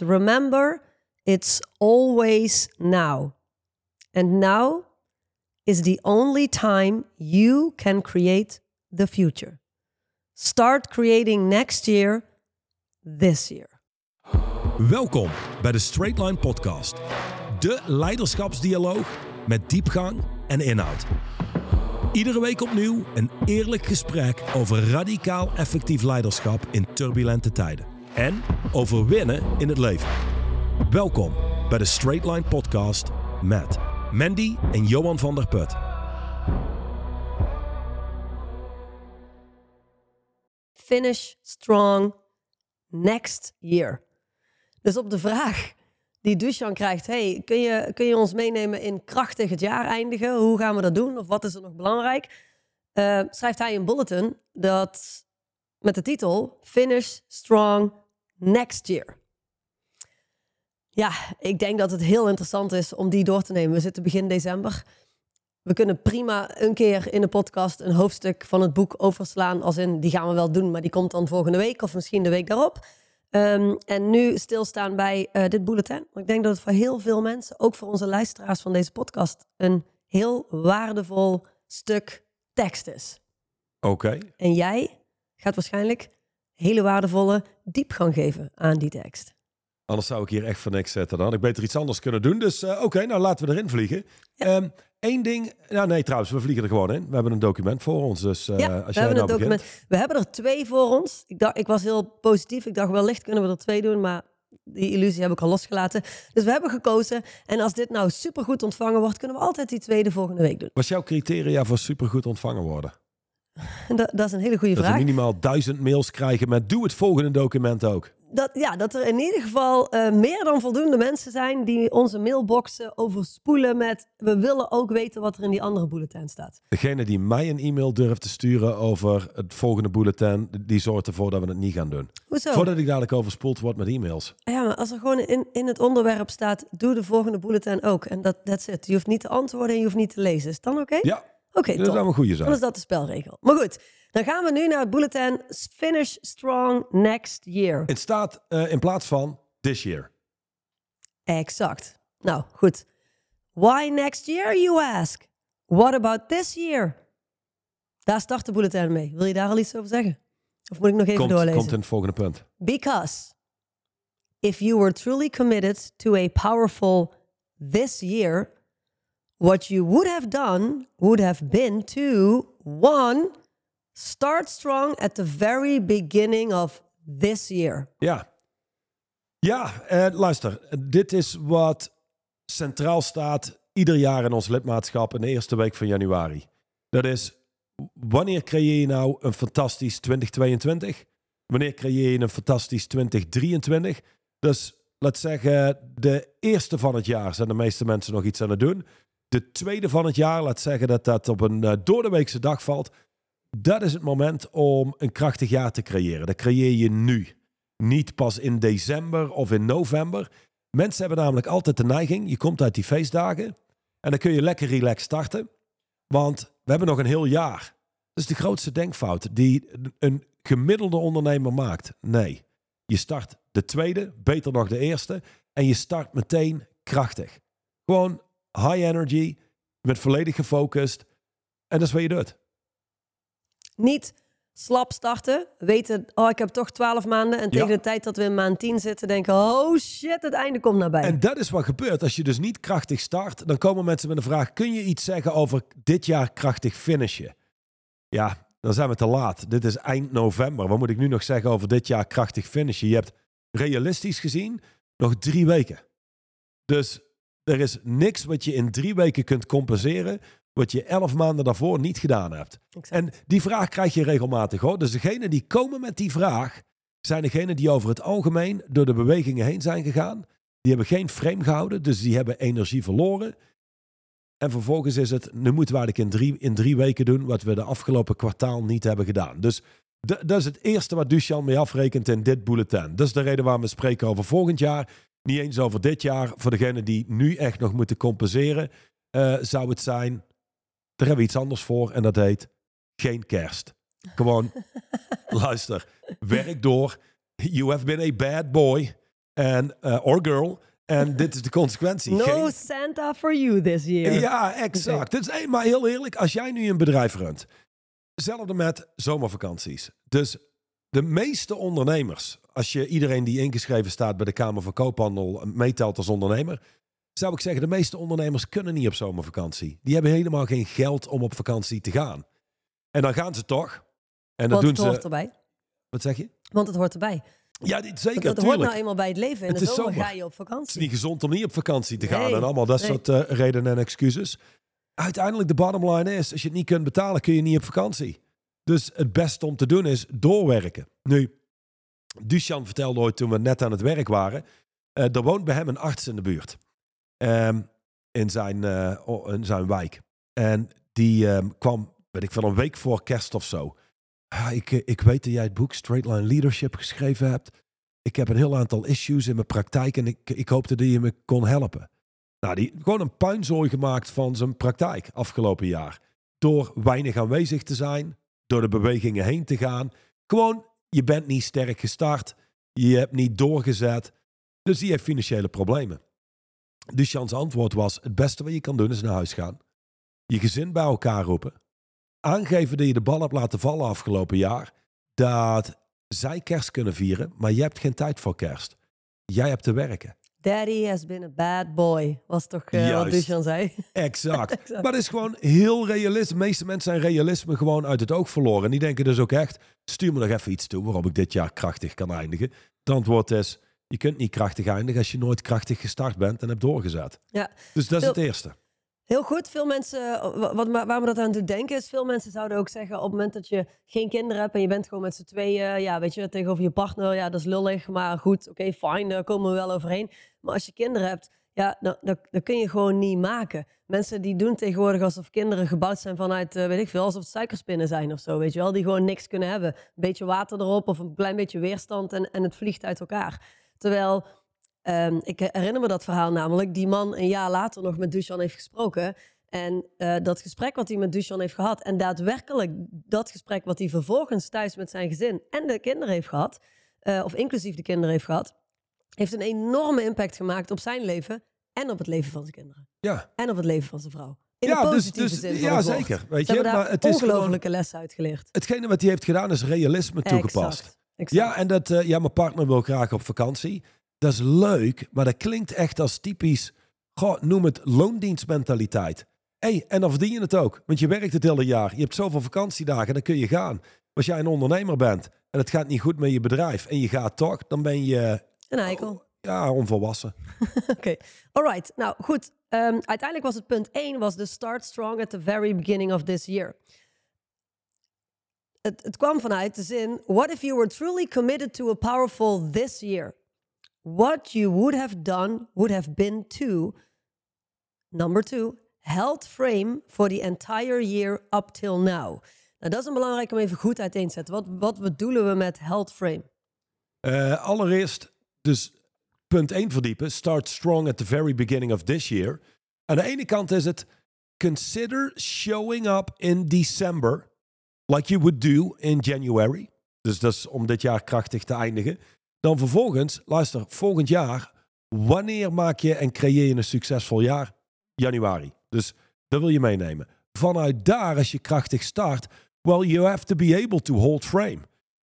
Remember, it's always now. And now is the only time you can create the future. Start creating next year, this year. Welkom bij de Straight Line Podcast. De leiderschapsdialoog met diepgang en inhoud. Iedere week opnieuw een eerlijk gesprek over radicaal effectief leiderschap in turbulente tijden. En over winnen in het leven. Welkom bij de Straight Line Podcast met Mandy en Johan van der Put. Finish strong next year. Dus op de vraag die Dushan krijgt: hey, kun, je, kun je ons meenemen in krachtig het jaar eindigen? Hoe gaan we dat doen? Of wat is er nog belangrijk? Uh, schrijft hij een bulletin dat met de titel Finish Strong Next Year. Ja, ik denk dat het heel interessant is om die door te nemen. We zitten begin december. We kunnen prima een keer in de podcast een hoofdstuk van het boek overslaan. Als in, die gaan we wel doen, maar die komt dan volgende week of misschien de week daarop. Um, en nu stilstaan bij uh, dit bulletin. ik denk dat het voor heel veel mensen, ook voor onze luisteraars van deze podcast, een heel waardevol stuk tekst is. Oké. En jij gaat waarschijnlijk hele waardevolle diepgang geven aan die tekst. Anders zou ik hier echt voor niks zetten. Dan had ik beter iets anders kunnen doen. Dus uh, oké, nou laten we erin vliegen. Ja. Um, Eén ding. Nou nee, trouwens, we vliegen er gewoon in. We hebben een document voor ons. Dus uh, ja, als we jij hebben nou een document. Begint. We hebben er twee voor ons. Ik, dacht, ik was heel positief. Ik dacht, wellicht kunnen we er twee doen. Maar die illusie heb ik al losgelaten. Dus we hebben gekozen. En als dit nou supergoed ontvangen wordt, kunnen we altijd die tweede volgende week doen. Wat is jouw criteria voor supergoed ontvangen worden? Dat, dat is een hele goede dat vraag. Dat we minimaal duizend mails krijgen met doe het volgende document ook. Dat, ja, dat er in ieder geval uh, meer dan voldoende mensen zijn die onze mailboxen overspoelen met we willen ook weten wat er in die andere bulletin staat. Degene die mij een e-mail durft te sturen over het volgende bulletin, die zorgt ervoor dat we het niet gaan doen. Hoezo? Voordat ik dadelijk overspoeld word met e-mails. Ja, maar als er gewoon in, in het onderwerp staat, doe de volgende bulletin ook. En dat that's it. Je hoeft niet te antwoorden en je hoeft niet te lezen. Is het dan oké? Okay? Ja. Oké, okay, dat is een goede zaak. Dan is dat de spelregel. Maar goed, dan gaan we nu naar het bulletin Finish Strong Next Year. Het staat uh, in plaats van this year. Exact. Nou, goed. Why next year, you ask? What about this year? Daar start de bulletin mee. Wil je daar al iets over zeggen? Of moet ik nog even komt, doorlezen? Komt in het volgende punt. Because if you were truly committed to a powerful this year, what you would have done would have been to one, start strong at the very beginning of this year. Ja. Ja, eh, luister. Dit is wat centraal staat ieder jaar in ons lidmaatschap in de eerste week van januari. Dat is, wanneer creëer je nou een fantastisch 2022? Wanneer creëer je een fantastisch 2023? Dus laat zeggen, de eerste van het jaar zijn de meeste mensen nog iets aan het doen. De tweede van het jaar, laat zeggen dat dat op een uh, doordeweekse dag valt. Dat is het moment om een krachtig jaar te creëren. Dat creëer je nu. Niet pas in december of in november. Mensen hebben namelijk altijd de neiging, je komt uit die feestdagen en dan kun je lekker relaxed starten. Want we hebben nog een heel jaar. Dat is de grootste denkfout die een gemiddelde ondernemer maakt. Nee, je start de tweede, beter nog de eerste. En je start meteen krachtig. Gewoon high energy, je bent volledig gefocust. En dat is wat je doet. Niet slap starten, weten, oh ik heb toch 12 maanden. En tegen Ja. de tijd dat we in maand 10 zitten, denken, oh shit, het einde komt nabij. En dat is wat gebeurt. Als je dus niet krachtig start, dan komen mensen met een vraag: kun je iets zeggen over dit jaar krachtig finishen? Ja, dan zijn we te laat. Dit is eind november. Wat moet ik nu nog zeggen over dit jaar krachtig finishen? Je hebt realistisch gezien nog drie weken. Dus er is niks wat je in drie weken kunt compenseren, wat je elf maanden daarvoor niet gedaan hebt. Exact. En die vraag krijg je regelmatig hoor. Dus degenen die komen met die vraag, zijn degenen die over het algemeen door de bewegingen heen zijn gegaan. Die hebben geen frame gehouden, dus die hebben energie verloren. En vervolgens is het, nu moeten we eigenlijk in drie, in drie weken doen wat we de afgelopen kwartaal niet hebben gedaan. Dus dat is het eerste wat Duchan mee afrekent in dit bulletin. Dat is de reden waarom we spreken over volgend jaar. Niet eens over dit jaar. Voor degenen die nu echt nog moeten compenseren, eh, zou het zijn, daar hebben we iets anders voor en dat heet geen kerst. Gewoon, luister, werk door. You have been a bad boy. En, eh, or girl. En dit is de consequentie. No Geen- Santa for you this year. Ja, exact. Dus, hey, maar heel eerlijk, als jij nu een bedrijf runt, hetzelfde met zomervakanties. Dus de meeste ondernemers, als je iedereen die ingeschreven staat bij de Kamer van Koophandel meetelt als ondernemer, zou ik zeggen, de meeste ondernemers kunnen niet op zomervakantie. Die hebben helemaal geen geld om op vakantie te gaan. En dan gaan ze toch. En dan Want doen het hoort ze. erbij. Wat zeg je? Want het hoort erbij. Ja, dit, zeker. dat hoort nou eenmaal bij het leven. In Het is zomer ga je op Het is vakantie. niet gezond om niet op vakantie te gaan Nee, en allemaal dat nee. soort eh, redenen en excuses. Uiteindelijk de bottom line is, als je het niet kunt betalen, kun je niet op vakantie. Dus het beste om te doen is doorwerken. Nu, Duchan vertelde ooit toen we net aan het werk waren, eh, er woont bij hem een arts in de buurt. Ehm, in, zijn, eh, in zijn wijk. En die ehm, kwam, weet ik veel, een week voor kerst of zo. Ik, eh, ik weet dat jij het boek Straight Line Leadership geschreven hebt. Ik heb een heel aantal issues in mijn praktijk en ik, ik hoopte dat je me kon helpen. Nou, die gewoon een puinzooi gemaakt van zijn praktijk afgelopen jaar. Door weinig aanwezig te zijn, door de bewegingen heen te gaan. Gewoon, je bent niet sterk gestart, je hebt niet doorgezet. Dus die heeft financiële problemen. Dus Jans antwoord was, het beste wat je kan doen is naar huis gaan. Je gezin bij elkaar roepen. Aangeven dat je de bal hebt laten vallen afgelopen jaar. Dat zij kerst kunnen vieren, maar je hebt geen tijd voor kerst. Jij hebt te werken. Daddy has been a bad boy. Was toch eh, wat. Duchan zei. Exact. Exact. Maar het is gewoon heel realistisch. De meeste mensen zijn realisme gewoon uit het oog verloren. En die denken dus ook echt, stuur me nog even iets toe waarop ik dit jaar krachtig kan eindigen. Het antwoord is, je kunt niet krachtig eindigen als je nooit krachtig gestart bent en hebt doorgezet. Ja. Dus dat is het eerste. Heel goed. Veel mensen, wat, wat- waar me dat aan doet denken, is veel mensen zouden ook zeggen op het moment dat je geen kinderen hebt en je bent gewoon met z'n tweeën, ja, weet je, tegenover je partner, ja, dat is lullig, maar goed, oké, fijn, daar komen we wel overheen. Maar als je kinderen hebt, ja, dan kun je gewoon niet maken. Mensen die doen tegenwoordig alsof kinderen gebouwd zijn vanuit, eh, weet ik veel, alsof het suikerspinnen zijn of zo, weet je wel, die gewoon niks kunnen hebben. Een beetje water erop of een klein beetje weerstand en, en het vliegt uit elkaar. Terwijl Ehm, ik herinner me dat verhaal namelijk. Die man een jaar later nog met Duchan heeft gesproken. En eh, dat gesprek wat hij met Duchan heeft gehad. En daadwerkelijk dat gesprek wat hij vervolgens thuis met zijn gezin en de kinderen heeft gehad. eh, of inclusief de kinderen heeft gehad. Heeft een enorme impact gemaakt op zijn leven. En op het leven van zijn kinderen. Ja, En op het leven van zijn vrouw. In ja de dus, positieve dus, ja zeker. Weet je, maar het is ongelofelijke lessen uitgeleerd. hetgene wat hij heeft gedaan is realisme toegepast. Exact. exact. Ja, en dat, eh, ja, mijn partner wil graag op vakantie. Dat is leuk, maar dat klinkt echt als typisch, goh, noem het loondienstmentaliteit. hey, en dan verdien je het ook, want je werkt het hele jaar. Je hebt zoveel vakantiedagen, dan kun je gaan. Als jij een ondernemer bent en het gaat niet goed met je bedrijf en je gaat toch, dan ben je, Een eikel. ja, onvolwassen. Oké, alright. Nou goed, Ehm, uiteindelijk was het punt 1 was de start strong at the very beginning of this year. Het, het kwam vanuit de zin, what if you were truly committed to a powerful this year? What you would have done would have been to, number two, held frame for the entire year up till now. Nou, dat is een belangrijk om even goed uiteen te zetten. Wat, wat bedoelen we met held frame? Eh, allereerst, dus punt 1 verdiepen. Start strong at the very beginning of this year. Aan de ene kant is het consider showing up in December like you would do in January. Dus dat is om dit jaar krachtig te eindigen. Dan vervolgens, luister, volgend jaar, wanneer maak je en creëer je een succesvol jaar? Januari. Dus dat wil je meenemen. Vanuit daar, als je krachtig start, well, you have to be able to hold frame.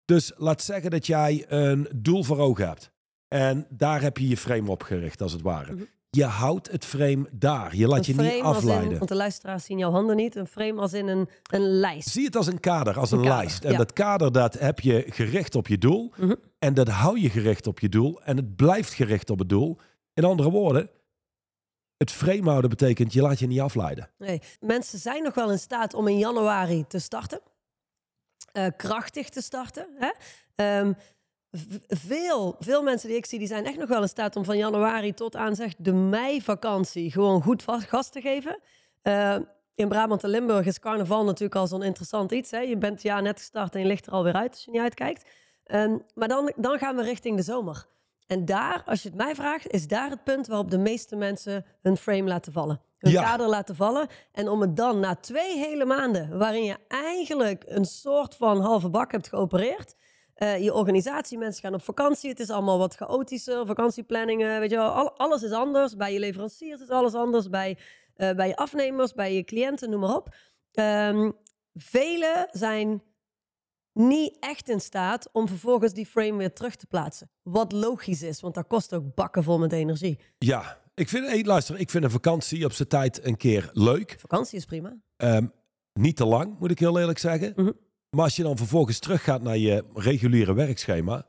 Dus laat zeggen dat jij een doel voor ogen hebt. En daar heb je je frame op gericht, als het ware. Je houdt het frame daar. Je laat je niet als in- afleiden. want de luisteraars zien jouw handen niet. Een frame als in een, een lijst. Zie het als een kader, als een, Een kader, lijst. En ja. dat kader dat heb je gericht op je doel. Mhm. En dat hou je gericht op je doel. En het blijft gericht op het doel. In andere woorden, het frame houden betekent je laat je niet afleiden. Nee. Mensen zijn nog wel in staat om in januari te starten. Eh, krachtig te starten. Hè? Ehm, veel, veel mensen die ik zie, die zijn echt nog wel in staat om van januari tot aan zeg, de meivakantie gewoon goed vast, gas te geven. Eh, in Brabant en Limburg is carnaval natuurlijk al zo'n interessant iets. Hè? Je bent het jaar net gestart en je ligt er alweer uit als je niet uitkijkt. Ehm, maar dan, dan gaan we richting de zomer. En daar, als je het mij vraagt, is daar het punt waarop de meeste mensen hun frame laten vallen. Hun Ja. kader laten vallen. En om het dan na twee hele maanden, waarin je eigenlijk een soort van halve bak hebt geopereerd, eh, je organisatie. Mensen gaan op vakantie. Het is allemaal wat chaotischer. Vakantieplanningen, weet je wel. Al- alles is anders. Bij je leveranciers is alles anders. Bij, eh, bij je afnemers, bij je cliënten, noem maar op. Ehm velen zijn niet echt in staat om vervolgens die frame weer terug te plaatsen. Wat logisch is, want dat kost ook bakken vol met energie. Ja, ik vind, hey, luister, ik vind een vakantie op zijn tijd een keer leuk. Vakantie is prima. Ehm, niet te lang, moet ik heel eerlijk zeggen. Mhm. Maar als je dan vervolgens teruggaat naar je reguliere werkschema,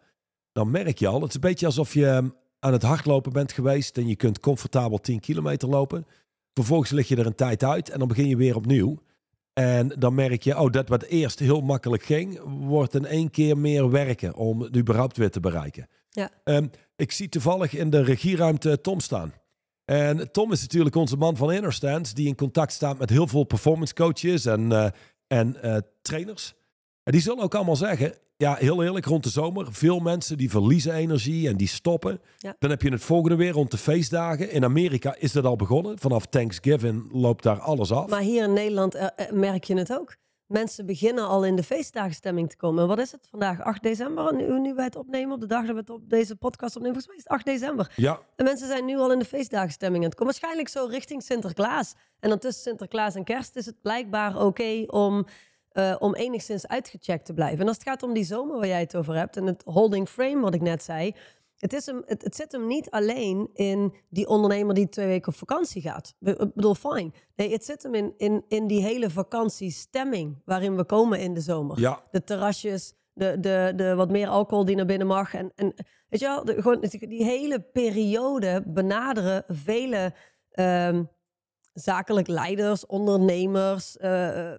dan merk je al, het is een beetje alsof je ehm, aan het hardlopen bent geweest en je kunt comfortabel 10 kilometer lopen. Vervolgens lig je er een tijd uit en dan begin je weer opnieuw. En dan merk je, oh, dat wat eerst heel makkelijk ging, wordt in één keer meer werken om het überhaupt weer te bereiken. Ja. Ehm, ik zie toevallig in de regieruimte Tom staan. En Tom is natuurlijk onze man van Innerstands, die in contact staat met heel veel performance coaches en, eh, en eh, trainers. En die zullen ook allemaal zeggen, ja, heel eerlijk, rond de zomer, veel mensen die verliezen energie en die stoppen. Ja. Dan heb je het volgende weer rond de feestdagen. In Amerika is dat al begonnen. Vanaf Thanksgiving loopt daar alles af. Maar hier in Nederland eh, eh, merk je het ook. Mensen beginnen al in de feestdagenstemming te komen. En wat is het vandaag? 8 december? Nu, nu wij het opnemen, op de dag dat we het op deze podcast opnemen. Volgens mij is het 8 december. Ja, En mensen zijn nu al in de feestdagenstemming aan het komen. Waarschijnlijk zo richting Sinterklaas. En dan tussen Sinterklaas en kerst is het blijkbaar oké om, eh, om enigszins uitgecheckt te blijven. En als het gaat om die zomer waar jij het over hebt en het holding frame wat ik net zei. Het, is hem, het, het zit hem niet alleen in die ondernemer die twee weken op vakantie gaat. Ik bedoel, fijn. Nee, het zit hem in, in, in die hele vakantiestemming waarin we komen in de zomer ja, de terrasjes, de, de, de wat meer alcohol die naar binnen mag. En, en weet je wel, de, gewoon die hele periode benaderen vele ehm, zakelijk leiders, ondernemers, eh,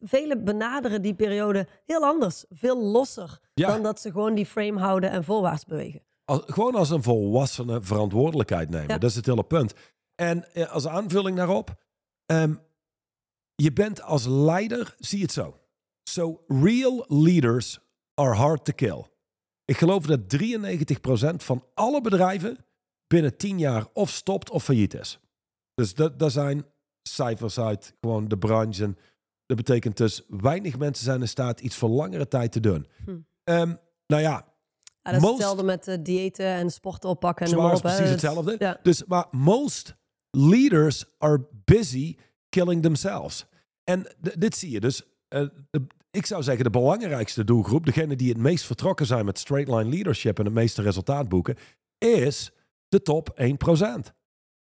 vele benaderen die periode heel anders, veel losser Ja. dan dat ze gewoon die frame houden en voorwaarts bewegen. als, gewoon als een volwassene verantwoordelijkheid nemen. Ja. Dat is het hele punt. En eh, als aanvulling daarop, ehm, je bent als leider, zie het zo. So real leaders are hard to kill. Ik geloof dat 93% van alle bedrijven binnen 10 jaar of stopt of failliet is. Dus dat, daar zijn cijfers uit, gewoon de branche. En dat betekent dus weinig mensen zijn in staat iets voor langere tijd te doen. Hm. Ehm, nou ja, Ja, dat is Most- hetzelfde met eh, diëten en sporten oppakken. En op, precies Dat is- hetzelfde. Ja. Dus, maar most leaders are busy killing themselves. En dit zie je dus. eh, de- ik zou zeggen, de belangrijkste doelgroep, degene die het meest vertrokken zijn met straight line leadership en het meeste resultaat boeken, is de top 1%.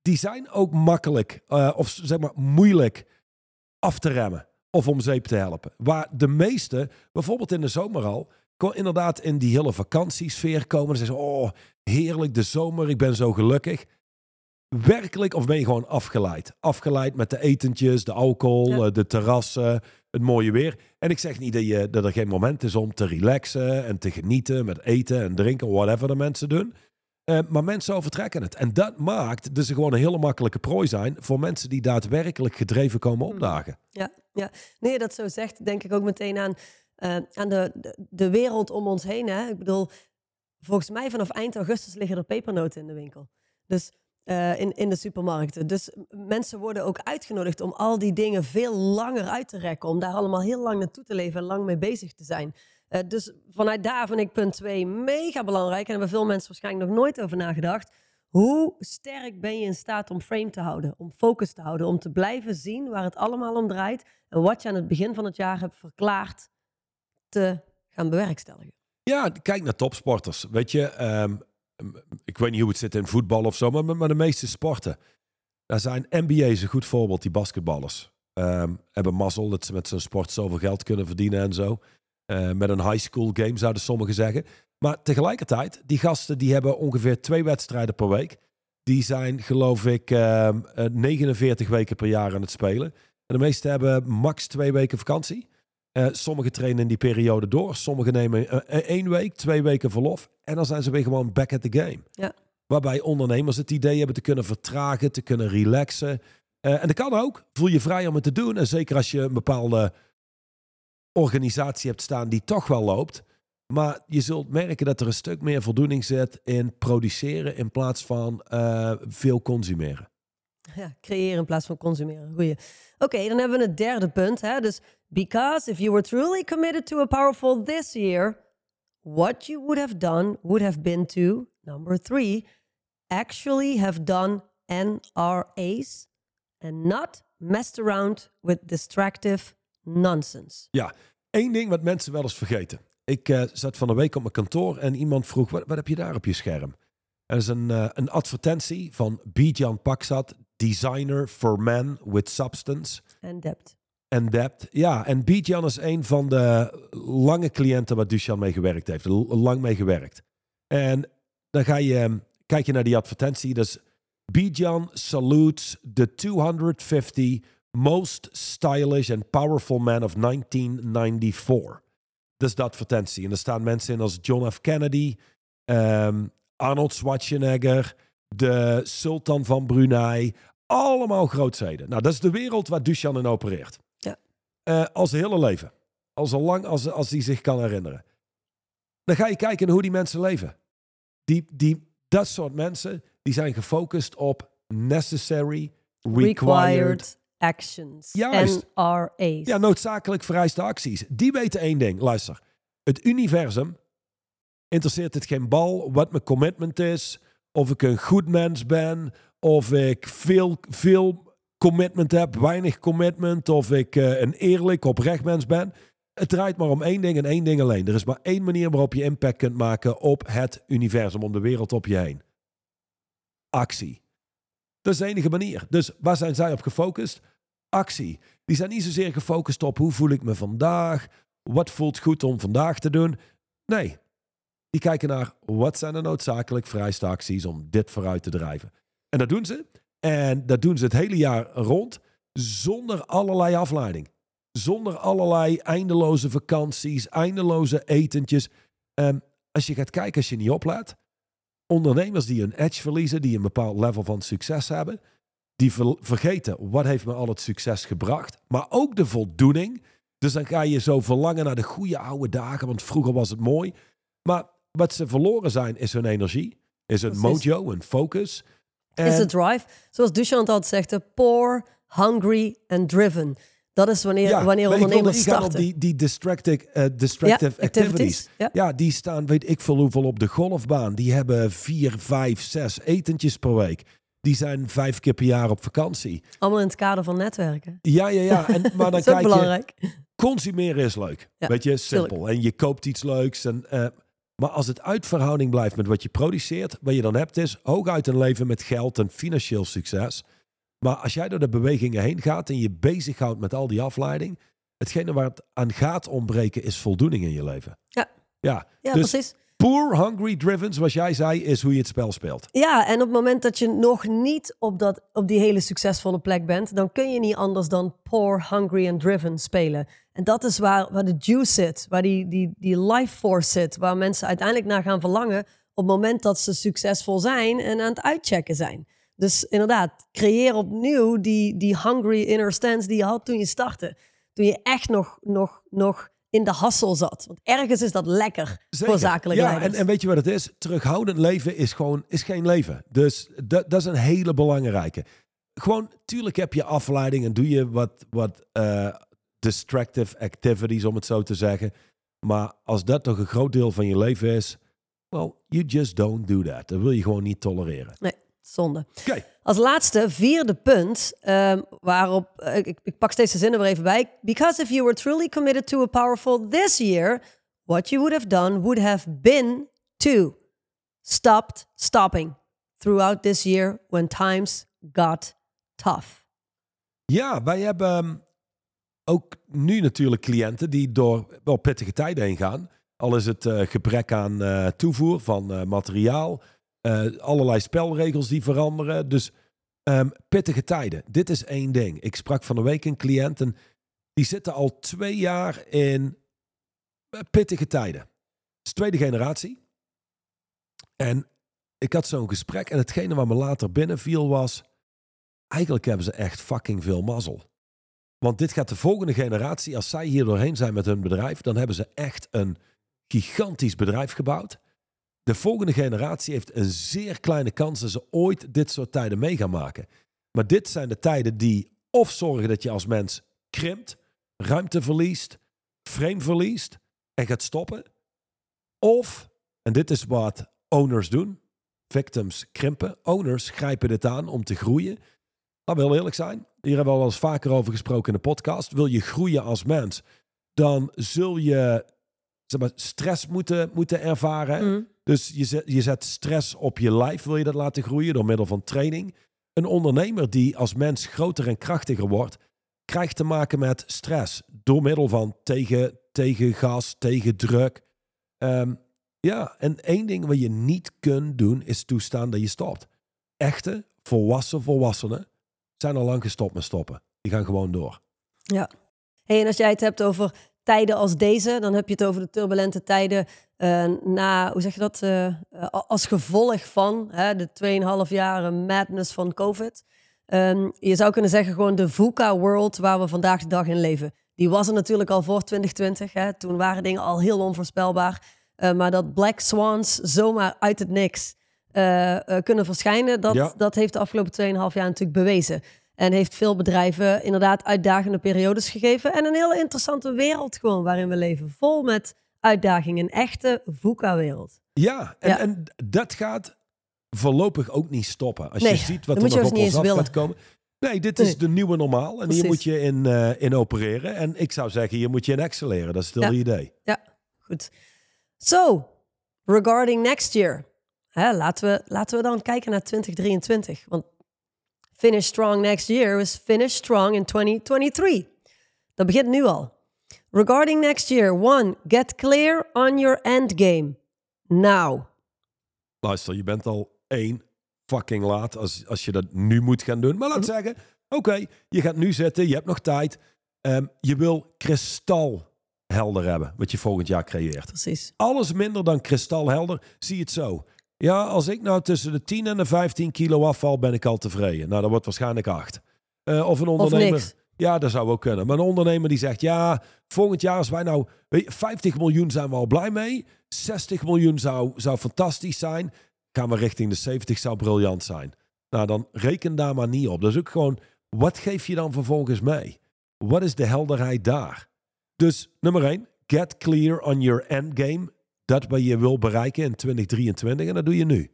Die zijn ook makkelijk, eh, of zeg maar moeilijk af te remmen of om zeep te helpen. Waar de meeste, bijvoorbeeld in de zomer al, inderdaad in die hele vakantiesfeer komen. En zeggen, ze, oh, heerlijk, de zomer, ik ben zo gelukkig. Werkelijk, of ben je gewoon afgeleid? Afgeleid met de etentjes, de alcohol, Ja. eh, de terrassen, het mooie weer. En ik zeg niet dat, je, dat er geen moment is om te relaxen en te genieten met eten en drinken, whatever de mensen doen. Eh, maar mensen overtrekken het. En dat maakt dat ze gewoon een hele makkelijke prooi zijn voor mensen die daadwerkelijk gedreven komen opdagen. Ja, ja. Nee, dat zo zegt, denk ik ook meteen aan, eh, aan de, de, de wereld om ons heen. Hè? Ik bedoel, volgens mij vanaf eind augustus liggen er pepernoten in de winkel. Dus eh, in, in de supermarkten. Dus mensen worden ook uitgenodigd om al die dingen veel langer uit te rekken. Om daar allemaal heel lang naartoe te leven en lang mee bezig te zijn. Eh, dus vanuit daar vind ik punt 2 mega belangrijk. En daar hebben veel mensen waarschijnlijk nog nooit over nagedacht. Hoe sterk ben je in staat om frame te houden, om focus te houden, om te blijven zien waar het allemaal om draait en wat je aan het begin van het jaar hebt verklaard te gaan bewerkstelligen? Ja, kijk naar topsporters. Weet je, ehm, ik weet niet hoe het zit in voetbal of zo, maar, maar de meeste sporten. Daar zijn NBA's een goed voorbeeld, die basketballers. Ehm, hebben mazzel dat ze met zo'n sport zoveel geld kunnen verdienen en zo. Eh, met een high school game zouden sommigen zeggen. Maar tegelijkertijd, die gasten die hebben ongeveer twee wedstrijden per week. Die zijn, geloof ik, ehm, eh, 49 weken per jaar aan het spelen. En de meeste hebben max twee weken vakantie. Eh, sommigen trainen in die periode door. Sommigen nemen eh, één week, twee weken verlof. En dan zijn ze weer gewoon back at the game. Ja. Waarbij ondernemers het idee hebben te kunnen vertragen, te kunnen relaxen. En dat kan ook. Voel je vrij om het te doen. En zeker als je een bepaalde organisatie hebt staan die toch wel loopt. Maar je zult merken dat er een stuk meer voldoening zit in produceren in plaats van eh, veel consumeren. Ja, creëren in plaats van consumeren. Goeie. Oké, dan hebben we het derde punt. Hè? Dus because if you were truly committed to a powerful this year, what you would have done would have been to, number three, actually have done NRA's and not messed around with distractive nonsense. Ja, één ding wat mensen wel eens vergeten. Ik eh, zat van de week op mijn kantoor en iemand vroeg, wat, wat heb je daar op je scherm? Er is een, eh, een advertentie van Bijan Paksat, designer for men with substance And depth. and depth. Ja, en Bijan is een van de lange cliënten waar Duchan mee gewerkt heeft. Lang mee gewerkt. En dan ga je, kijk je naar die advertentie. Dus Bijan salutes the 250 most stylish and powerful men of 1994. Dat is de advertentie. En er staan mensen in als John F. Kennedy, ehm, Arnold Schwarzenegger, de sultan van Brunei. Allemaal grootheden. Nou, dat is de wereld waar Duchan in opereert. Ja. Als zijn hele leven. Al zo lang als, als hij zich kan herinneren. Dan ga je kijken hoe die mensen leven. Die, die, dat soort mensen, die zijn gefocust op necessary, required. Required actions. Juist. NRA's. Ja, noodzakelijk vereiste acties. Die weten één ding. Luister. Het universum interesseert het geen bal wat mijn commitment is. Of ik een goed mens ben. Of ik veel, veel commitment heb, weinig commitment. Of ik eh, een eerlijk, oprecht mens ben. Het draait maar om één ding en één ding alleen. Er is maar één manier waarop je impact kunt maken op het universum, om de wereld op je heen. Actie. Dat is de enige manier. Dus waar zijn zij op gefocust? Actie. Die zijn niet zozeer gefocust op hoe voel ik me vandaag, wat voelt goed om vandaag te doen. Nee, die kijken naar wat zijn er noodzakelijk vereiste acties om dit vooruit te drijven. En dat doen ze. En dat doen ze het hele jaar rond, zonder allerlei afleiding. Zonder allerlei eindeloze vakanties, eindeloze etentjes. Ehm, als je gaat kijken, als je niet oplet, ondernemers die een edge verliezen, die een bepaald level van succes hebben, die ver- vergeten wat heeft me al het succes gebracht, maar ook de voldoening. Dus dan ga je zo verlangen naar de goede oude dagen, want vroeger was het mooi. Maar wat ze verloren zijn, is hun energie, is hun Precies. mojo, hun focus. Is de drive. Zoals Duchamp altijd zegt, de poor, hungry and driven. Dat is wanneer, wanneer ik wilde ondernemers starten. op die, die distractive, eh, distractive Ja, activities. activities, ja. Ja, die staan, weet ik veel hoeveel, op de golfbaan. Die hebben vier, vijf, zes etentjes per week. Die zijn vijf keer per jaar op vakantie. Allemaal in het kader van netwerken. Ja, ja, ja. En, maar dan Dat is ook kijk je, belangrijk. consumeren is leuk. Ja, Weet je, simpel. En je koopt iets leuks. En, eh, maar als het uit verhouding blijft met wat je produceert, wat je dan hebt is hooguit een leven met geld en financieel succes. Maar als jij door de bewegingen heen gaat en je bezighoudt met al die afleiding, hetgene waar het aan gaat ontbreken is voldoening in je leven. Ja. Ja, Ja, dus precies. Poor, hungry, driven, zoals jij zei, is hoe je het spel speelt. Ja, en op het moment dat je nog niet op, dat, op die hele succesvolle plek bent, dan kun je niet anders dan poor, hungry and driven spelen. En dat is waar, waar de juice zit, waar die, die, die life force zit, waar mensen uiteindelijk naar gaan verlangen op het moment dat ze succesvol zijn en aan het uitchecken zijn. Dus inderdaad, creëer opnieuw die, die hungry inner stance die je had toen je startte. Toen je echt nog, nog, nog in de hassel zat. Want ergens is dat lekker voor zakelijk ja, leiders. en, en weet je wat het is? Terughoudend leven is gewoon is geen leven. Dus dat, dat is een hele belangrijke. Gewoon, tuurlijk heb je afleiding en doe je wat, wat eh, distractive activities, om het zo te zeggen. Maar als dat toch een groot deel van je leven is, well, you just don't do that. Dat wil je gewoon niet tolereren. Nee, zonde. Oké, Als laatste, vierde punt, ehm, waarop eh, ik, ik pak steeds de zin er even bij. Because if you were truly committed to a powerful this year, what you would have done would have been to stopped stopping throughout this year when times got tough. Ja, wij hebben ehm, ook nu natuurlijk cliënten die door wel pittige tijden heen gaan. Al is het eh, gebrek aan eh, toevoer van materiaal, eh, allerlei spelregels die veranderen. Dus ehm, pittige tijden. Dit is één ding. Ik sprak van de week een cliënt en die zitten al twee jaar in eh, pittige tijden. Het is tweede generatie. En ik had zo'n gesprek en hetgene wat me later binnenviel was... Eigenlijk hebben ze echt fucking veel mazzel. Want dit gaat de volgende generatie, als zij hier doorheen zijn met hun bedrijf, dan hebben ze echt een gigantisch bedrijf gebouwd. De volgende generatie heeft een zeer kleine kans dat ze ooit dit soort tijden mee gaan maken. Maar dit zijn de tijden die of zorgen dat je als mens krimpt, ruimte verliest, frame verliest en gaat stoppen. Of, en dit is wat owners doen, victims krimpen. Owners grijpen dit aan om te groeien. Dat wil eerlijk zijn. Hier hebben we al eens vaker over gesproken in de podcast. Wil je groeien als mens, dan zul je zeg maar, stress moeten, moeten ervaren. Mm. Dus je zet, je zet stress op je lijf, wil je dat laten groeien door middel van training. Een ondernemer die als mens groter en krachtiger wordt, krijgt te maken met stress door middel van tegen, tegen gas, tegen druk. Ehm, ja, en één ding wat je niet kunt doen is toestaan dat je stopt. Echte, volwassen volwassenen zijn al lang gestopt met stoppen. Die gaan gewoon door. Ja. Hey, en als jij het hebt over tijden als deze, dan heb je het over de turbulente tijden eh, na, hoe zeg je dat, eh, eh, als gevolg van hè, de 2,5 jaar madness van COVID. Ehm, je zou kunnen zeggen gewoon de VUCA-world waar we vandaag de dag in leven. Die was er natuurlijk al voor 2020. Hè. Toen waren dingen al heel onvoorspelbaar. Uh, maar dat Black Swans zomaar uit het niks kunnen verschijnen, dat, Ja. dat heeft de afgelopen 2,5 jaar natuurlijk bewezen. En heeft veel bedrijven inderdaad uitdagende periodes gegeven. En een hele interessante wereld gewoon waarin we leven. Vol met uitdagingen. Een echte VUCA-wereld. Ja, en, Ja. en dat gaat voorlopig ook niet stoppen. Als Nee, je ziet wat er nog op ons af willen. gaat komen. Nee, dit is Nee. de nieuwe normaal. En hier moet je in, eh, in opereren. En ik zou zeggen, hier moet je in excelleren. Dat is het hele Ja. idee. Goed. So, regarding next year. Hè, laten, we, laten we dan kijken naar 2023. Want finish strong next year is finish strong in 2023. Dat begint nu al. Regarding next year. One, get clear on your endgame. Now. Luister, je bent al één fucking laat als, als je dat nu moet gaan doen. Maar laat zeggen, oké, je gaat nu zitten, je hebt nog tijd. Ehm, je wil kristalhelder hebben wat je volgend jaar creëert. Precies. Alles minder dan kristalhelder, zie het zo. Ja, als ik nou tussen de 10 en de 15 kilo afval, ben ik al tevreden. Nou, dat wordt waarschijnlijk 8. of een ondernemer. Ja, dat zou ook kunnen. Maar een ondernemer die zegt, ja, volgend jaar als wij nou, weet je, 50 miljoen zijn we al blij mee. 60 miljoen zou, zou fantastisch zijn. Gaan we richting de 70 zou briljant zijn. Nou, dan reken daar maar niet op. Dat is ook gewoon, wat geef je dan vervolgens mee? Wat is de helderheid daar? Dus nummer 1, get clear on your endgame. Dat wat je wil bereiken in 2023 en dat doe je nu.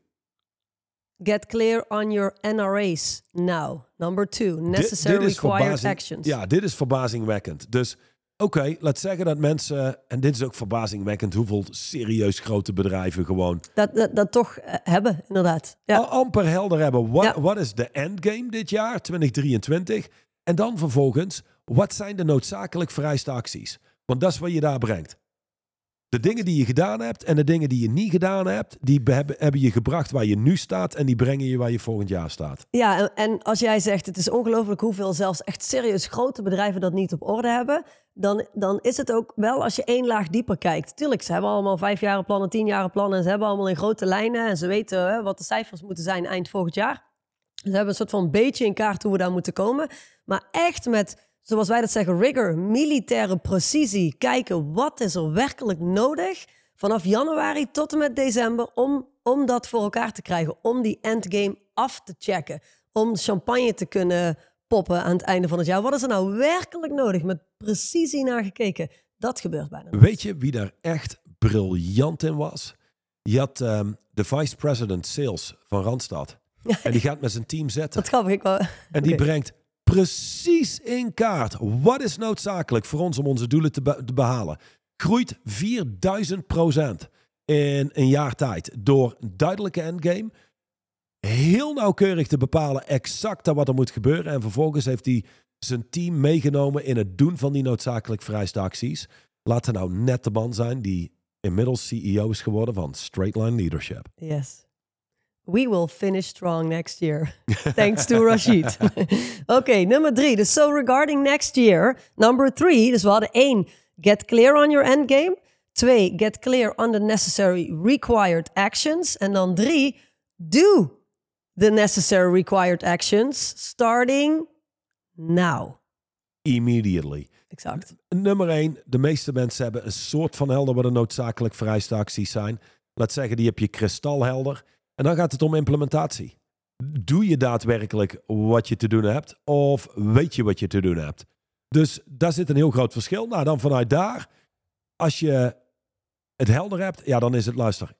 Get clear on your NRA's now. Number two, necessary dit required actions. Ja, dit is verbazingwekkend. Dus oké, laat zeggen dat mensen, en dit is ook verbazingwekkend, hoeveel serieus grote bedrijven gewoon Dat, dat, dat toch eh, hebben, inderdaad. Ja. amper helder hebben. Wat, Ja. wat is de endgame dit jaar, 2023? En dan vervolgens, wat zijn de noodzakelijk vereiste acties? Want dat is wat je daar brengt. De dingen die je gedaan hebt en de dingen die je niet gedaan hebt, die be- hebben, hebben je gebracht waar je nu staat en die brengen je waar je volgend jaar staat. Ja, en, en als jij zegt het is ongelooflijk hoeveel zelfs echt serieus grote bedrijven dat niet op orde hebben, dan, dan is het ook wel als je één laag dieper kijkt. Tuurlijk, ze hebben allemaal vijf jaren plannen, tien jaren plannen en ze hebben allemaal in grote lijnen en ze weten hè, wat de cijfers moeten zijn eind volgend jaar. Ze hebben een soort van beetje in kaart hoe we daar moeten komen. Maar echt met, zoals wij dat zeggen, rigor, militaire precisie. Kijken wat is er werkelijk nodig vanaf januari tot en met december om, om dat voor elkaar te krijgen. Om die endgame af te checken. Om champagne te kunnen poppen aan het einde van het jaar. Wat is er nou werkelijk nodig? Met precisie naar gekeken. Dat gebeurt bijna. Weet je wie daar echt briljant in was? Je had ehm, de vice president sales van Randstad. En die gaat met zijn team zetten. Dat grappig. Ik wou... En die brengt precies in kaart wat is noodzakelijk voor ons om onze doelen te, be- te behalen. Groeit 4000 procent in een jaar tijd door een duidelijke endgame. Heel nauwkeurig te bepalen exact wat er moet gebeuren. En vervolgens heeft hij zijn team meegenomen in het doen van die noodzakelijk vereiste acties. Laat er nou net de man zijn die inmiddels CEO is geworden van Straight Line Leadership. Yes. We will finish strong next year. Thanks to Rashid. Oké, nummer drie. Dus so regarding next year. Number three. Dus we hadden één. Get clear on your endgame. Twee. Get clear on the necessary required actions. En dan drie. Do the necessary required actions. Starting now. Immediately. Exact. Nummer 1, de meeste mensen hebben een soort van helder wat de noodzakelijk vereiste acties zijn. Laat zeggen, die heb je kristalhelder. En dan gaat het om implementatie. Doe je daadwerkelijk wat je te doen hebt? Of weet je wat je te doen hebt? Dus daar zit een heel groot verschil. Nou, dan vanuit daar, als je het helder hebt, ja, dan is het luister.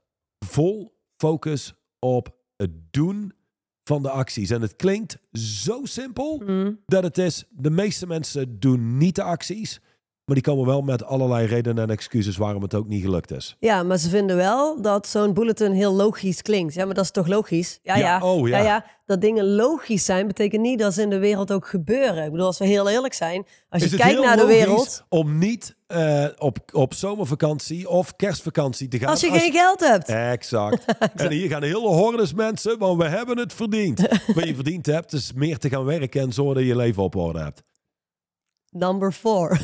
Vol focus op het doen van de acties. En het klinkt zo simpel Mm. dat het is. De meeste mensen doen niet de acties. Maar die komen wel met allerlei redenen en excuses waarom het ook niet gelukt is. Ja, maar ze vinden wel dat zo'n bulletin heel logisch klinkt. Ja, maar dat is toch logisch? Ja, Ja, ja. oh, ja. ja, Dat dingen logisch zijn, betekent niet dat ze in de wereld ook gebeuren. Ik bedoel, als we heel eerlijk zijn, als is je kijkt naar de wereld, om niet eh, op, op zomervakantie of kerstvakantie te gaan. als je geen geld hebt. Exact. En hier gaan hele hordes mensen, want we hebben het verdiend. Wat je verdiend hebt, is meer te gaan werken en zorgen dat je leven op orde hebt. Number four.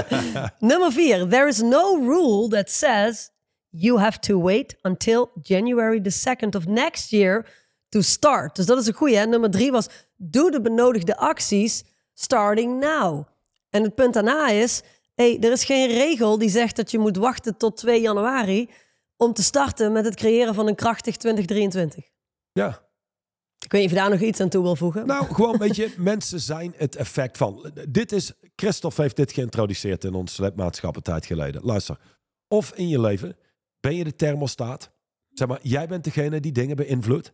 Nummer vier. There is no rule that says you have to wait until January the 2nd of next year to start. Dus dat is een goeie. Nummer drie was, doe de benodigde acties starting now. En het punt daarna is, hey, er is geen regel die zegt dat je moet wachten tot 2 januari om te starten met het creëren van een krachtig 2023. Ja. Ik weet niet of je daar nog iets aan toe wil voegen. Nou, gewoon, weet je, mensen zijn het effect van. Dit is, Christophe heeft dit geïntroduceerd in ons lidmaatschap een tijd geleden. Luister, of in je leven ben je de thermostaat. Zeg maar, jij bent degene die dingen beïnvloedt.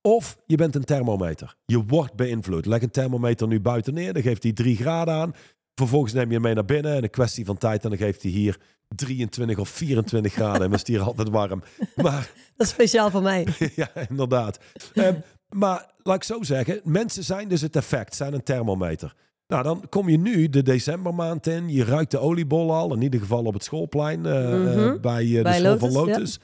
Of je bent een thermometer. Je wordt beïnvloed. Leg een thermometer nu buiten neer, dan geeft hij 3 graden aan. Vervolgens neem je hem mee naar binnen en een kwestie van tijd en dan geeft hij hier 23 of 24 graden en is het hier altijd warm. Maar Dat is speciaal voor mij. ja, inderdaad. Ehm, maar laat ik zo zeggen, mensen zijn dus het effect, zijn een thermometer. Nou, dan kom je nu de decembermaand in. Je ruikt de oliebol al, in ieder geval op het schoolplein eh, eh, Mhm. bij eh, de school van Lotus, ja. Lotus.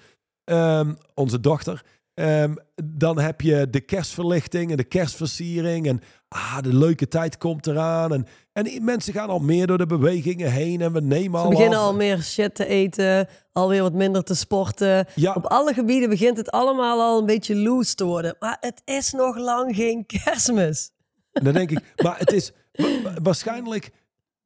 Ehm, onze dochter. Ehm, dan heb je de kerstverlichting en de kerstversiering. En ah, de leuke tijd komt eraan. En, en mensen gaan al meer door de bewegingen heen. En we nemen al beginnen af. al meer shit te eten, alweer wat minder te sporten. Ja. Op alle gebieden begint het allemaal al een beetje loose te worden. Maar het is nog lang geen kerstmis. En dan denk ik, maar het is wa- wa- waarschijnlijk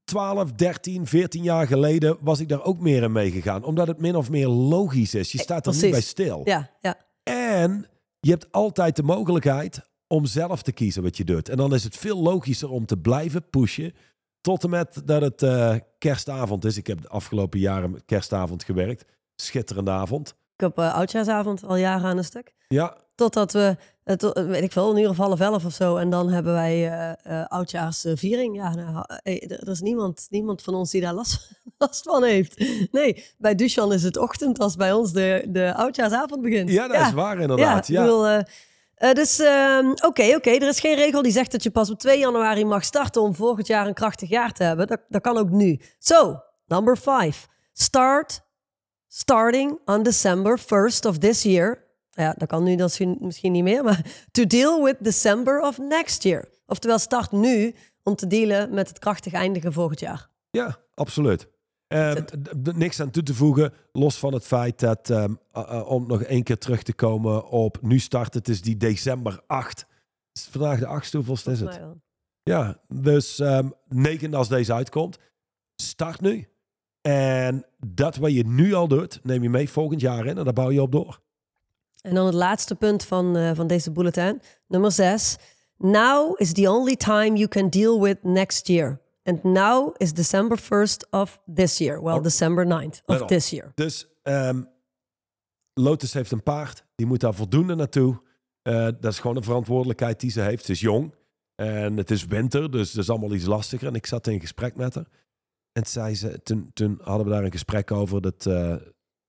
12, 13, 14 jaar geleden was ik daar ook meer in meegegaan. Omdat het min of meer logisch is. Je staat er niet bij stil. Ja, ja. En je hebt altijd de mogelijkheid om zelf te kiezen wat je doet. En dan is het veel logischer om te blijven pushen. Tot en met dat het eh, kerstavond is. Ik heb de afgelopen jaren met kerstavond gewerkt. Schitterende avond. Ik heb eh, oudjaarsavond al jaren aan een stuk. Ja, Totdat we, tot- eh, weet ik veel, uur of half elf of zo. En dan hebben wij oudjaarsviering. Ja, nou, er er is niemand, niemand van ons die daar last, last van heeft. Nee, bij Duchan is het ochtend als bij ons de, de oudjaarsavond begint. ja dat is waar inderdaad. Ja, Ja, ik bedoel, eh, eh, dus ehm, oké, oké. Er is geen regel die zegt dat je pas op 2 januari mag starten om volgend jaar een krachtig jaar te hebben. Dat, dat kan ook nu. So, number five. Start, starting on December 1st of this year. Ja, dat kan nu dat misschien- misschien niet meer, maar to deal with December of next year. Oftewel, start nu om te dealen met het krachtig eindigen volgend jaar. Ja, absoluut. Ehm, niks aan toe te voegen, los van het feit dat, ehm, om nog één keer terug te komen op nu start, het is die december 8. Is vandaag de 8 hoeveelste is het? Ja, dus 9 als deze uitkomt. Start nu. En dat wat je nu al doet, neem je mee volgend jaar in en daar bouw je op door. En dan het laatste punt van, eh, van deze bulletin, nummer zes. Now is the only time you can deal with next year. And now is December 1st of this year. Well, Oh. December 9th Let of this year. Dus ehm, Lotus heeft een paard, die moet daar voldoende naartoe. Eh, dat is gewoon een verantwoordelijkheid die ze heeft. Ze is jong en het is winter, dus dat is allemaal iets lastiger. En ik zat in gesprek met haar. En zei ze, toen, toen hadden we daar een gesprek over dat eh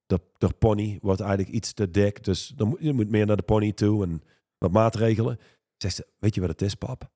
de, de pony wordt eigenlijk iets te dik. Dus dan moet, je moet meer naar de pony toe en wat maatregelen. Zegt ze, weet je wat het is, pap?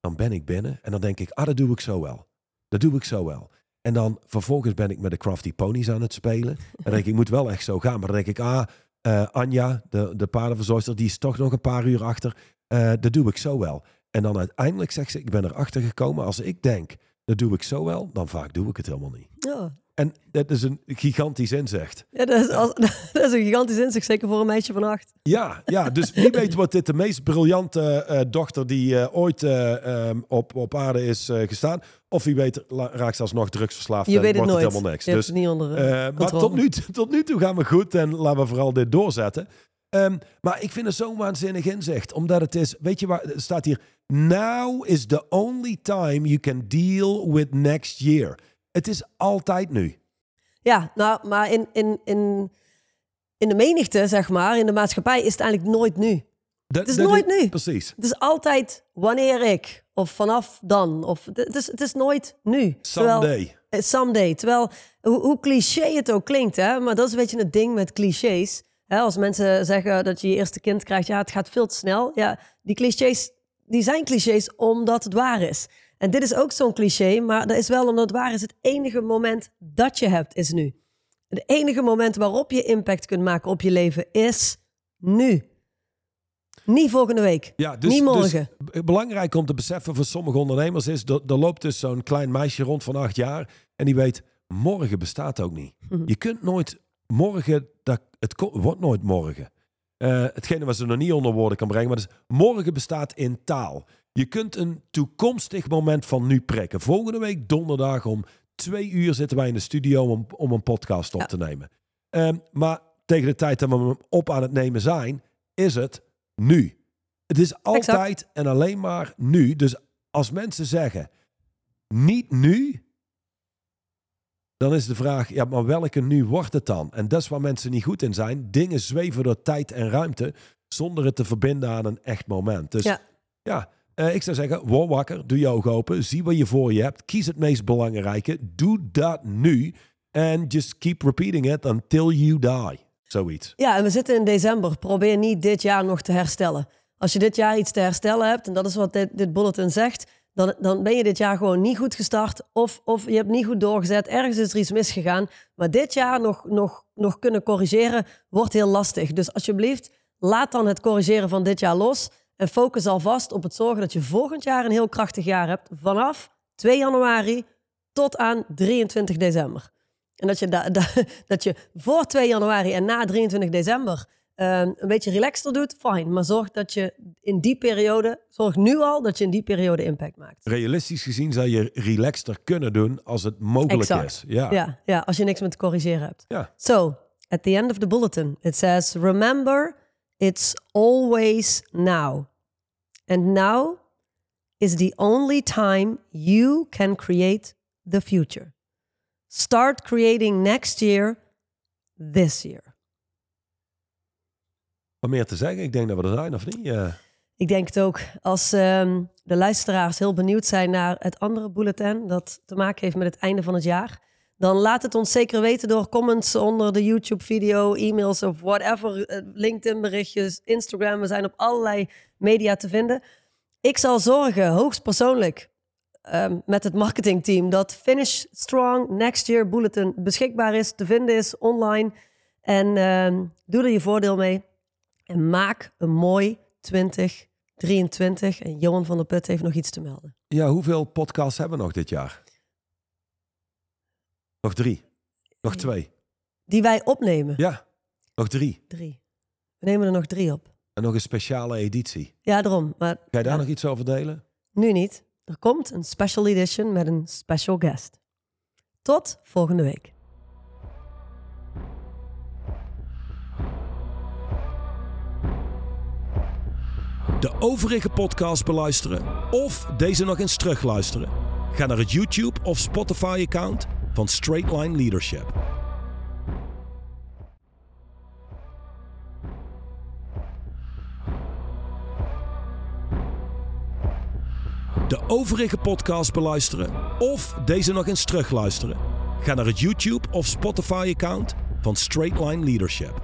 Dan ben ik binnen en dan denk ik, ah, dat doe ik zo wel. Dat doe ik zo wel. En dan vervolgens ben ik met de Crafty Ponies aan het spelen. En dan denk ik, ik moet wel echt zo gaan. Maar dan denk ik, ah, eh, Anja, de, de paardenverzorgster, die is toch nog een paar uur achter. Eh, dat doe ik zo wel. En dan uiteindelijk zegt ze, ik ben erachter gekomen. Als ik denk, dat doe ik zo wel, dan vaak doe ik het helemaal niet. Ja, En dat is een gigantisch inzicht. ja dat, is als, dat is een gigantisch inzicht, zeker voor een meisje van acht. Ja, ja, dus wie weet wordt dit de meest briljante eh, dochter die eh, ooit eh, ehm, op, op aarde is gestaan. Of wie weet raakt ze alsnog drugsverslaafd Je en weet het wordt nooit. het helemaal niks. Je Dus het niet onder maar tot nu, tot nu toe gaan we goed en laten we vooral dit doorzetten. Ehm, maar ik vind het zo'n waanzinnig inzicht. Omdat het is, weet je waar, er staat hier... Now is the only time you can deal with next year. Het is altijd nu. Ja, nou, maar in, in, in, in de menigte, zeg maar, in de maatschappij, is het eigenlijk nooit nu. Dat- is dat nooit nu. Precies. Het is altijd wanneer ik, of vanaf dan. Of, het, is, het is nooit nu. Terwijl- Someday. Eh, Someday. Terwijl, hoe, hoe cliché het ook klinkt, hè? maar dat is een beetje het ding met clichés. Hè, als mensen zeggen dat je je eerste kind krijgt, ja, het gaat veel te snel. Ja, die clichés, die zijn clichés omdat het waar is. En dit is ook zo'n cliché, maar dat is wel omdat het waar is. Het enige moment dat je hebt, is nu. Het enige moment waarop je impact kunt maken op je leven, is nu. Niet volgende week. Ja, dus, Niet morgen. dus b- belangrijk om te beseffen voor sommige ondernemers is... dat er loopt dus zo'n klein meisje rond van acht jaar... en die weet, morgen bestaat ook niet. Mhm. Je kunt nooit morgen... Dat, het wordt nooit morgen. Eh, hetgene wat ze nog niet onder woorden kan brengen... maar dus, morgen bestaat in taal. Je kunt een toekomstig moment van nu prikken. Volgende week donderdag om twee uur zitten wij in de studio... om, om een podcast op te nemen. Ehm, maar tegen de tijd dat we hem op aan het nemen zijn... is het nu. Het is altijd en alleen maar nu. Dus als mensen zeggen niet nu, dan is de vraag, ja, maar welke nu wordt het dan? En dat is waar mensen niet goed in zijn. Dingen zweven door tijd en ruimte zonder het te verbinden aan een echt moment. Dus ja, Ja. Eh, ik zou zeggen, word wakker, doe ogen open, zie wat je voor je hebt, kies het meest belangrijke, doe dat nu en just keep repeating it until you die. Zoiets. Ja, en we zitten in december. Probeer niet dit jaar nog te herstellen. Als je dit jaar iets te herstellen hebt, en dat is wat dit, dit bulletin zegt, dan, dan ben je dit jaar gewoon niet goed gestart. Of, of je hebt niet goed doorgezet. Ergens is er iets misgegaan. Maar dit jaar nog, nog, nog kunnen corrigeren wordt heel lastig. Dus alsjeblieft, laat dan het corrigeren van dit jaar los. En focus alvast op het zorgen dat je volgend jaar een heel krachtig jaar hebt. Vanaf 2 januari tot aan 23 december. En dat je, da, da- dat je voor 2 januari en na 23 december ehm, een beetje relaxter doet, fijn. Maar zorg dat je in die periode, zorg nu al dat je in die periode impact maakt. Realistisch gezien zou je relaxter kunnen doen als het mogelijk Exact. is. Ja. Ja, ja, als je niks meer te corrigeren hebt. Ja. So, at the end of the bulletin, it says, remember, it's always now. And now is the only time you can create the future. Start creating next year, this year. Wat meer te zeggen? Ik denk dat we er zijn, of niet? Ja. Ik denk het ook. Als ehm, de luisteraars heel benieuwd zijn naar het andere bulletin dat te maken heeft met het einde van het jaar, dan laat het ons zeker weten door comments onder de YouTube-video, e-mails of whatever, eh, LinkedIn-berichtjes, Instagram. We zijn op allerlei media te vinden. Ik zal zorgen, hoogstpersoonlijk, ehm, met het marketingteam, dat Finish Strong Next Year Bulletin beschikbaar is, te vinden is online. En ehm, doe er je voordeel mee. En maak een mooi 2023. En Johan van der Put heeft nog iets te melden. ja, hoeveel podcasts hebben we nog dit jaar? Nog drie. Nog twee. Die wij opnemen. Ja, nog drie. Drie. We nemen er nog drie op. En nog een speciale editie. Ja, daarom. Maar Ga je daar Ja. nog iets over delen? nu niet. Er komt een special edition met een special guest. Tot volgende week. De overige podcast beluisteren of deze nog eens terugluisteren? Ga naar het YouTube of Spotify account van Straight Line Leadership. De overige podcast beluisteren of deze nog eens terugluisteren? Ga naar het YouTube of Spotify account van Straight Line Leadership.